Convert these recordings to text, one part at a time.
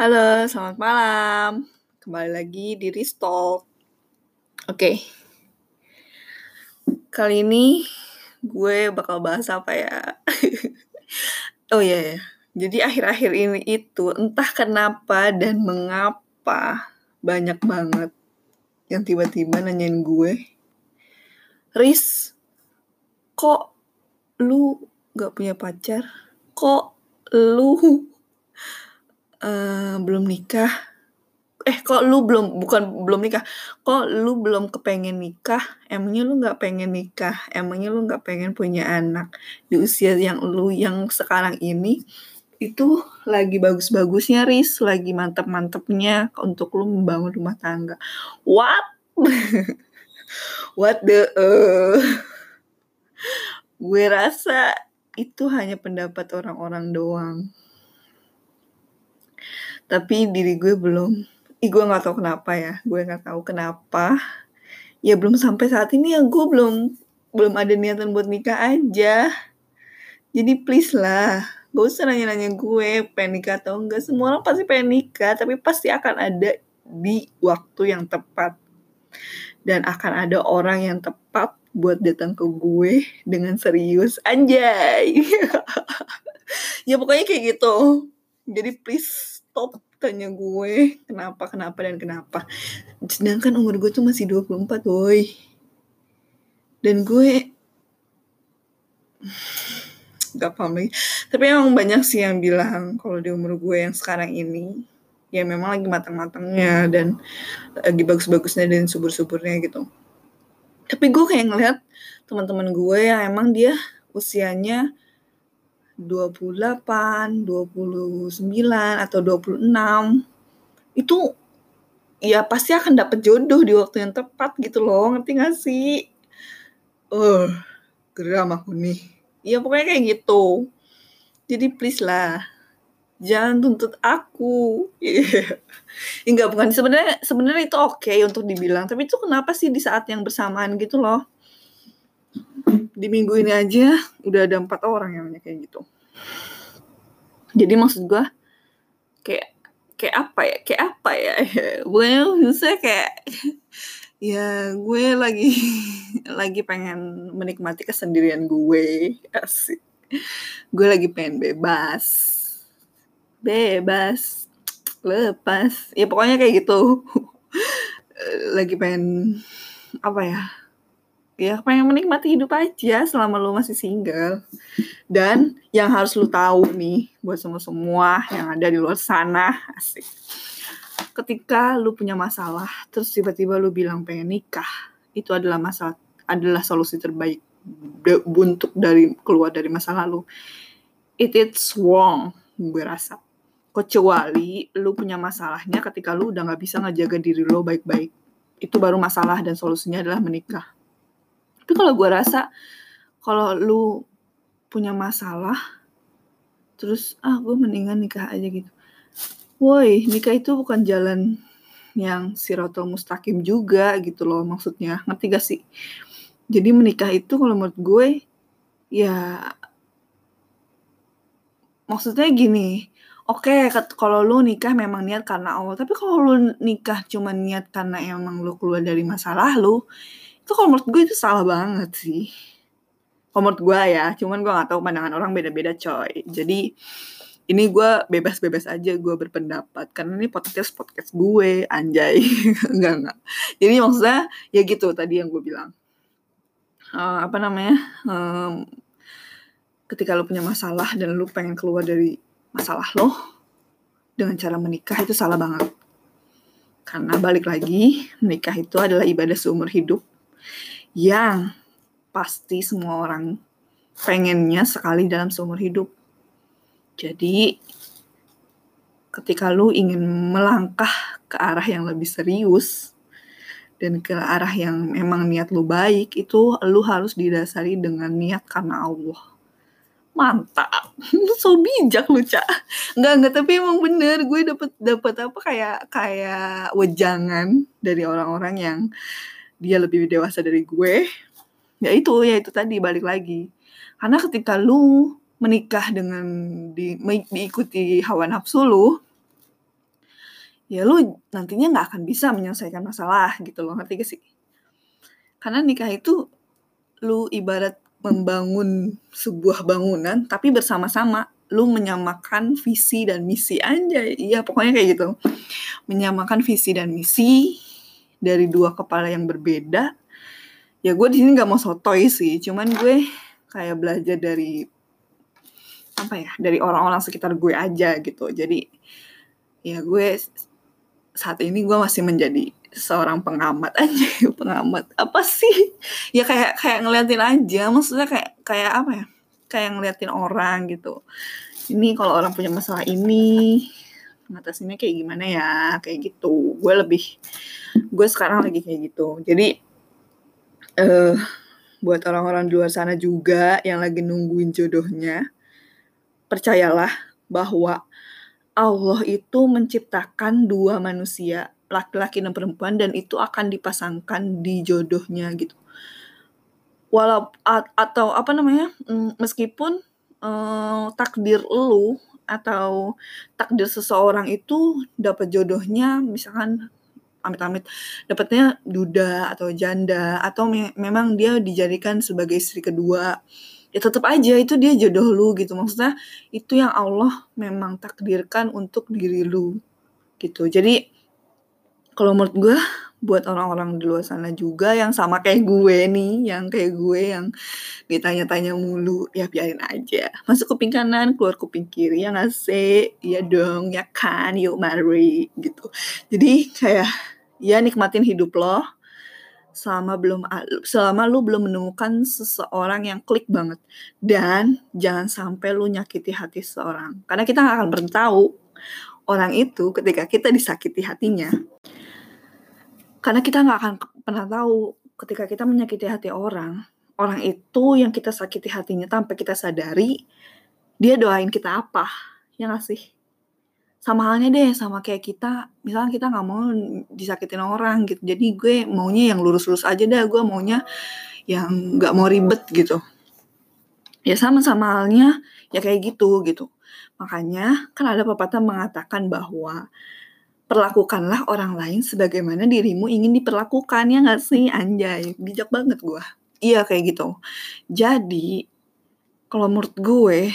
Halo, selamat malam. Kembali lagi di Ristalk. Oke. Kali ini gue bakal bahas apa ya? oh iya ya. Jadi akhir-akhir ini itu entah kenapa dan mengapa banyak banget yang tiba-tiba nanyain gue, Riz, kok lu gak punya pacar? Kok lu uh, belum nikah. Eh kok lu belum bukan belum nikah. Kok lu belum kepengen nikah? Emangnya lu nggak pengen nikah? Emangnya lu nggak pengen punya anak? Di usia yang lu yang sekarang ini itu lagi bagus-bagusnya ris lagi mantep-mantepnya untuk lu membangun rumah tangga. What? What the uh, gue rasa itu hanya pendapat orang-orang doang tapi diri gue belum. Ih, gue nggak tahu kenapa ya. Gue nggak tahu kenapa. Ya belum sampai saat ini ya gue belum belum ada niatan buat nikah aja. Jadi please lah. Gak usah nanya-nanya gue pengen nikah atau enggak semua orang pasti pengen nikah tapi pasti akan ada di waktu yang tepat. Dan akan ada orang yang tepat buat datang ke gue dengan serius. Anjay! Ya pokoknya kayak gitu. Jadi please stop tanya gue kenapa kenapa dan kenapa. Sedangkan umur gue tuh masih 24 boy dan gue gak paham lagi. Tapi emang banyak sih yang bilang kalau di umur gue yang sekarang ini ya memang lagi matang-matangnya dan lagi bagus-bagusnya dan subur-suburnya gitu. Tapi gue kayak ngeliat teman-teman gue yang emang dia usianya 28, 29 atau 26 itu ya pasti akan dapet jodoh di waktu yang tepat gitu loh ngerti gak sih? Uh, geram aku nih. Ya pokoknya kayak gitu. Jadi please lah, jangan tuntut aku. Yeah. Enggak bukan sebenarnya sebenarnya itu oke okay untuk dibilang, tapi itu kenapa sih di saat yang bersamaan gitu loh? di minggu ini aja udah ada empat orang yang kayak gitu jadi maksud gue kayak kayak apa ya? Kayak apa ya? Gue bisa kayak ya gue lagi lagi pengen menikmati kesendirian gue. Asik. Gue lagi pengen bebas. Bebas. Lepas. Ya pokoknya kayak gitu. Lagi pengen apa ya ya pengen menikmati hidup aja selama lu masih single. Dan yang harus lu tahu nih buat semua semua yang ada di luar sana asik. Ketika lu punya masalah terus tiba-tiba lu bilang pengen nikah itu adalah masalah adalah solusi terbaik untuk dari keluar dari masa lalu. It is wrong gue rasa. Kecuali lu punya masalahnya ketika lu udah nggak bisa ngejaga diri lo baik-baik. Itu baru masalah dan solusinya adalah menikah tapi kalau gue rasa kalau lu punya masalah terus ah gue mendingan nikah aja gitu. Woi nikah itu bukan jalan yang sirotol mustaqim juga gitu loh maksudnya. Ngerti gak sih? Jadi menikah itu kalau menurut gue ya maksudnya gini. Oke okay, kalau lu nikah memang niat karena Allah tapi kalau lu nikah cuma niat karena emang lu keluar dari masalah lu itu kalau menurut gue itu salah banget sih. Kalau menurut gue ya cuman gue gak tahu pandangan orang beda-beda coy. Jadi ini gue bebas-bebas aja gue berpendapat karena ini podcast podcast gue anjay. Enggak enggak jadi maksudnya ya gitu tadi yang gue bilang. Uh, apa namanya? Um, ketika lo punya masalah dan lo pengen keluar dari masalah lo dengan cara menikah itu salah banget. Karena balik lagi menikah itu adalah ibadah seumur hidup yang pasti semua orang pengennya sekali dalam seumur hidup. Jadi ketika lu ingin melangkah ke arah yang lebih serius dan ke arah yang memang niat lu baik itu lu harus didasari dengan niat karena Allah. Mantap. Lu so bijak lu, Cak. Enggak, enggak, tapi emang bener gue dapet dapet apa kayak kayak wejangan dari orang-orang yang dia lebih dewasa dari gue. Ya itu ya itu tadi balik lagi. Karena ketika lu menikah dengan di, diikuti hawa nafsu lu ya lu nantinya nggak akan bisa menyelesaikan masalah gitu loh ngerti gak sih? Karena nikah itu lu ibarat membangun sebuah bangunan tapi bersama-sama lu menyamakan visi dan misi. Aja iya pokoknya kayak gitu. Menyamakan visi dan misi dari dua kepala yang berbeda ya gue di sini nggak mau sotoy sih. Cuman gue kayak belajar dari apa ya dari orang-orang sekitar gue aja gitu. Jadi ya gue saat ini gue masih menjadi seorang pengamat. Aja pengamat. Apa sih? Ya kayak kayak ngeliatin aja. Maksudnya kayak kayak apa ya? Kayak ngeliatin orang gitu. Ini kalau orang punya masalah ini ngatasinnya kayak gimana ya kayak gitu gue lebih gue sekarang lagi kayak gitu jadi uh, buat orang-orang di luar sana juga yang lagi nungguin jodohnya percayalah bahwa Allah itu menciptakan dua manusia laki-laki dan perempuan dan itu akan dipasangkan di jodohnya gitu. Walau atau apa namanya? Mm, meskipun uh, takdir lu atau takdir seseorang itu dapat jodohnya misalkan amit-amit dapatnya duda atau janda atau me memang dia dijadikan sebagai istri kedua ya tetap aja itu dia jodoh lu gitu. Maksudnya itu yang Allah memang takdirkan untuk diri lu gitu. Jadi kalau menurut gue buat orang-orang di luar sana juga yang sama kayak gue nih, yang kayak gue yang ditanya-tanya mulu, ya biarin aja. Masuk kuping kanan, keluar kuping kiri, ya nggak sih? Ya dong, ya kan, yuk mari, gitu. Jadi kayak, ya nikmatin hidup lo, selama belum selama lu belum menemukan seseorang yang klik banget dan jangan sampai lu nyakiti hati seseorang karena kita nggak akan pernah tahu orang itu ketika kita disakiti hatinya karena kita nggak akan pernah tahu ketika kita menyakiti hati orang, orang itu yang kita sakiti hatinya tanpa kita sadari, dia doain kita apa, ya nggak sih? Sama halnya deh sama kayak kita, misalnya kita nggak mau disakitin orang gitu, jadi gue maunya yang lurus-lurus aja dah, gue maunya yang nggak mau ribet gitu. Ya sama-sama halnya ya kayak gitu gitu. Makanya kan ada pepatah mengatakan bahwa perlakukanlah orang lain sebagaimana dirimu ingin diperlakukan ya nggak sih anjay? Bijak banget gue iya kayak gitu. Jadi kalau menurut gue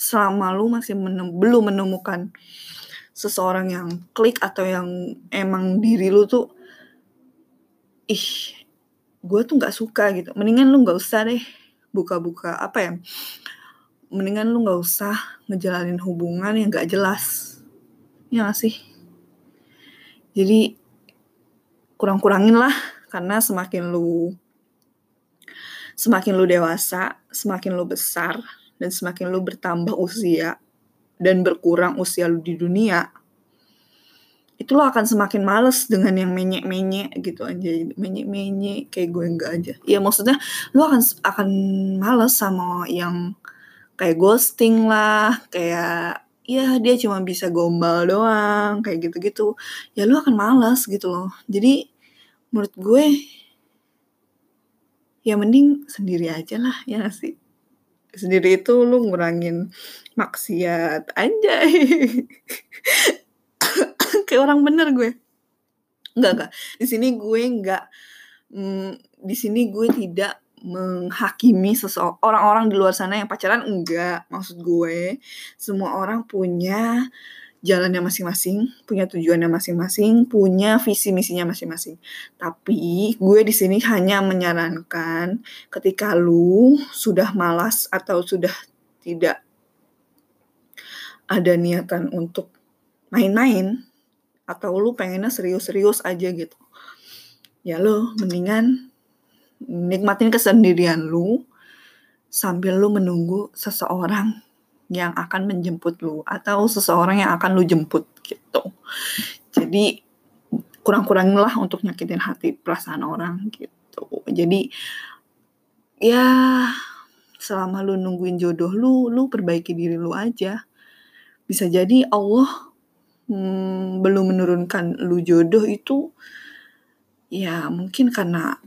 selama lu masih menem belum menemukan seseorang yang klik atau yang emang diri lu tuh ih gue tuh nggak suka gitu. Mendingan lu nggak usah deh buka-buka apa ya mendingan lu nggak usah ngejalanin hubungan yang gak jelas. Ya gak sih jadi kurang-kurangin lah karena semakin lu semakin lu dewasa, semakin lu besar dan semakin lu bertambah usia dan berkurang usia lu di dunia, itu lo akan semakin males dengan yang menyek-menyek gitu aja. Menyek-menyek kayak gue enggak aja. Ya maksudnya lo akan akan males sama yang kayak ghosting lah kayak ya dia cuma bisa gombal doang kayak gitu-gitu. Ya lu akan malas gitu loh. Jadi menurut gue ya mending sendiri aja lah ya gak sih? Sendiri itu lu ngurangin maksiat aja. Kayak orang bener gue. Enggak, enggak. Di sini gue enggak mm, di sini gue tidak menghakimi seseorang orang-orang di luar sana yang pacaran enggak maksud gue semua orang punya jalannya masing-masing, punya tujuannya masing-masing, punya visi misinya masing-masing. Tapi gue di sini hanya menyarankan ketika lu sudah malas atau sudah tidak ada niatan untuk main-main atau lu pengennya serius-serius aja gitu. Ya lo mendingan nikmatin kesendirian lu sambil lu menunggu seseorang yang akan menjemput lu atau seseorang yang akan lu jemput gitu. Jadi kurang-kurangin lah untuk nyakitin hati perasaan orang gitu. Jadi ya selama lu nungguin jodoh lu, lu perbaiki diri lu aja. Bisa jadi Allah hmm, belum menurunkan lu jodoh itu ya mungkin karena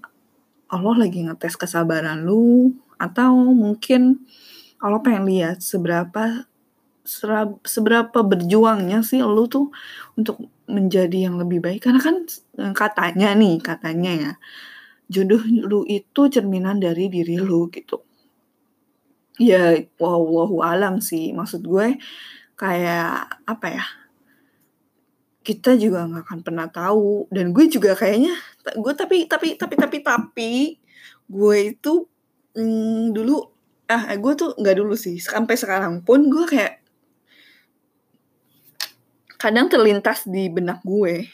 Allah lagi ngetes kesabaran lu atau mungkin Allah pengen lihat seberapa seberapa berjuangnya sih lu tuh untuk menjadi yang lebih baik? Karena kan eh, katanya nih katanya ya jodoh lu itu cerminan dari diri lu gitu. Ya wow alam sih maksud gue kayak apa ya kita juga nggak akan pernah tahu. Dan gue juga kayaknya gue tapi tapi tapi tapi tapi gue itu mm, dulu ah gue tuh nggak dulu sih. Sampai sekarang pun gue kayak kadang terlintas di benak gue.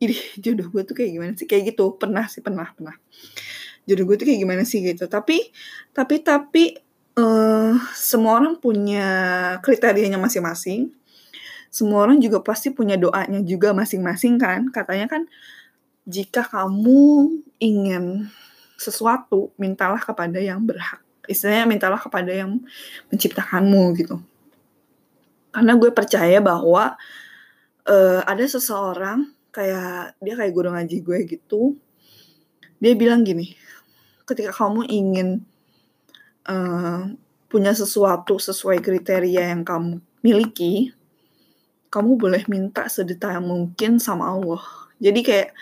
Ini jodoh gue tuh kayak gimana sih? Kayak gitu. Pernah sih pernah pernah. Jodoh gue tuh kayak gimana sih gitu. Tapi tapi tapi uh, semua orang punya kriterianya masing-masing semua orang juga pasti punya doanya juga masing-masing kan. Katanya kan jika kamu ingin sesuatu mintalah kepada yang berhak. Istilahnya mintalah kepada yang menciptakanmu gitu. Karena gue percaya bahwa uh, ada seseorang kayak dia kayak guru ngaji gue gitu dia bilang gini ketika kamu ingin uh, punya sesuatu sesuai kriteria yang kamu miliki kamu boleh minta sedetail mungkin sama Allah. Jadi kayak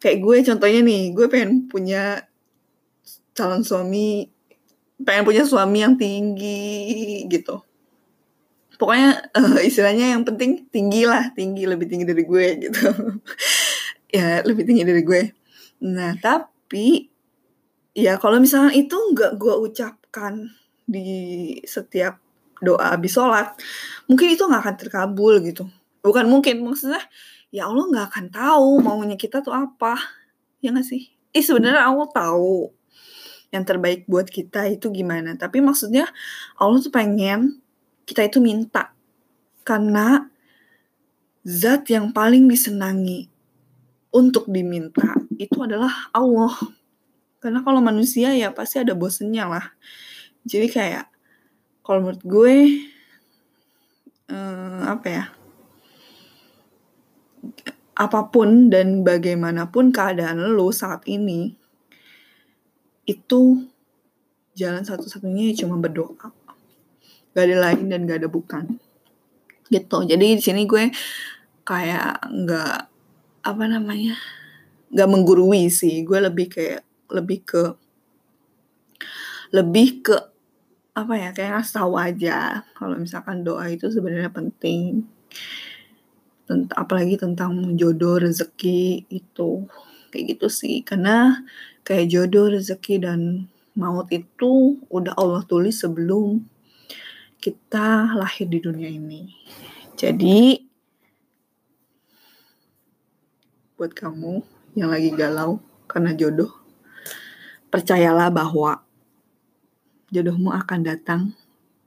kayak gue contohnya nih gue pengen punya calon suami pengen punya suami yang tinggi gitu. Pokoknya uh, istilahnya yang penting tinggi lah tinggi lebih tinggi dari gue gitu. Ya lebih tinggi dari gue. Nah tapi ya kalau misalnya itu nggak gue ucapkan di setiap doa habis sholat mungkin itu nggak akan terkabul gitu bukan mungkin maksudnya ya Allah nggak akan tahu maunya kita tuh apa ya nggak sih eh sebenarnya Allah tahu yang terbaik buat kita itu gimana tapi maksudnya Allah tuh pengen kita itu minta. Karena zat yang paling disenangi untuk diminta itu adalah Allah. Karena kalau manusia ya pasti ada bosennya lah. Jadi kayak kalau menurut gue eh, apa ya? Apa pun dan bagaimanapun keadaan lo saat ini itu jalan satu-satunya cuma berdoa. Gak ada lain dan gak ada bukan. Gitu. Jadi di sini gue kayak nggak apa namanya nggak menggurui sih. Gue lebih kayak lebih ke lebih ke apa ya kayak ngasih tahu aja kalau misalkan doa itu sebenarnya penting Tent apalagi tentang jodoh rezeki itu kayak gitu sih karena kayak jodoh rezeki dan maut itu udah Allah tulis sebelum kita lahir di dunia ini. Jadi, buat kamu yang lagi galau karena jodoh, percayalah bahwa jodohmu akan datang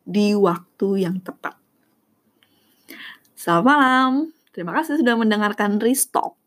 di waktu yang tepat. Selamat malam. Terima kasih sudah mendengarkan Restock.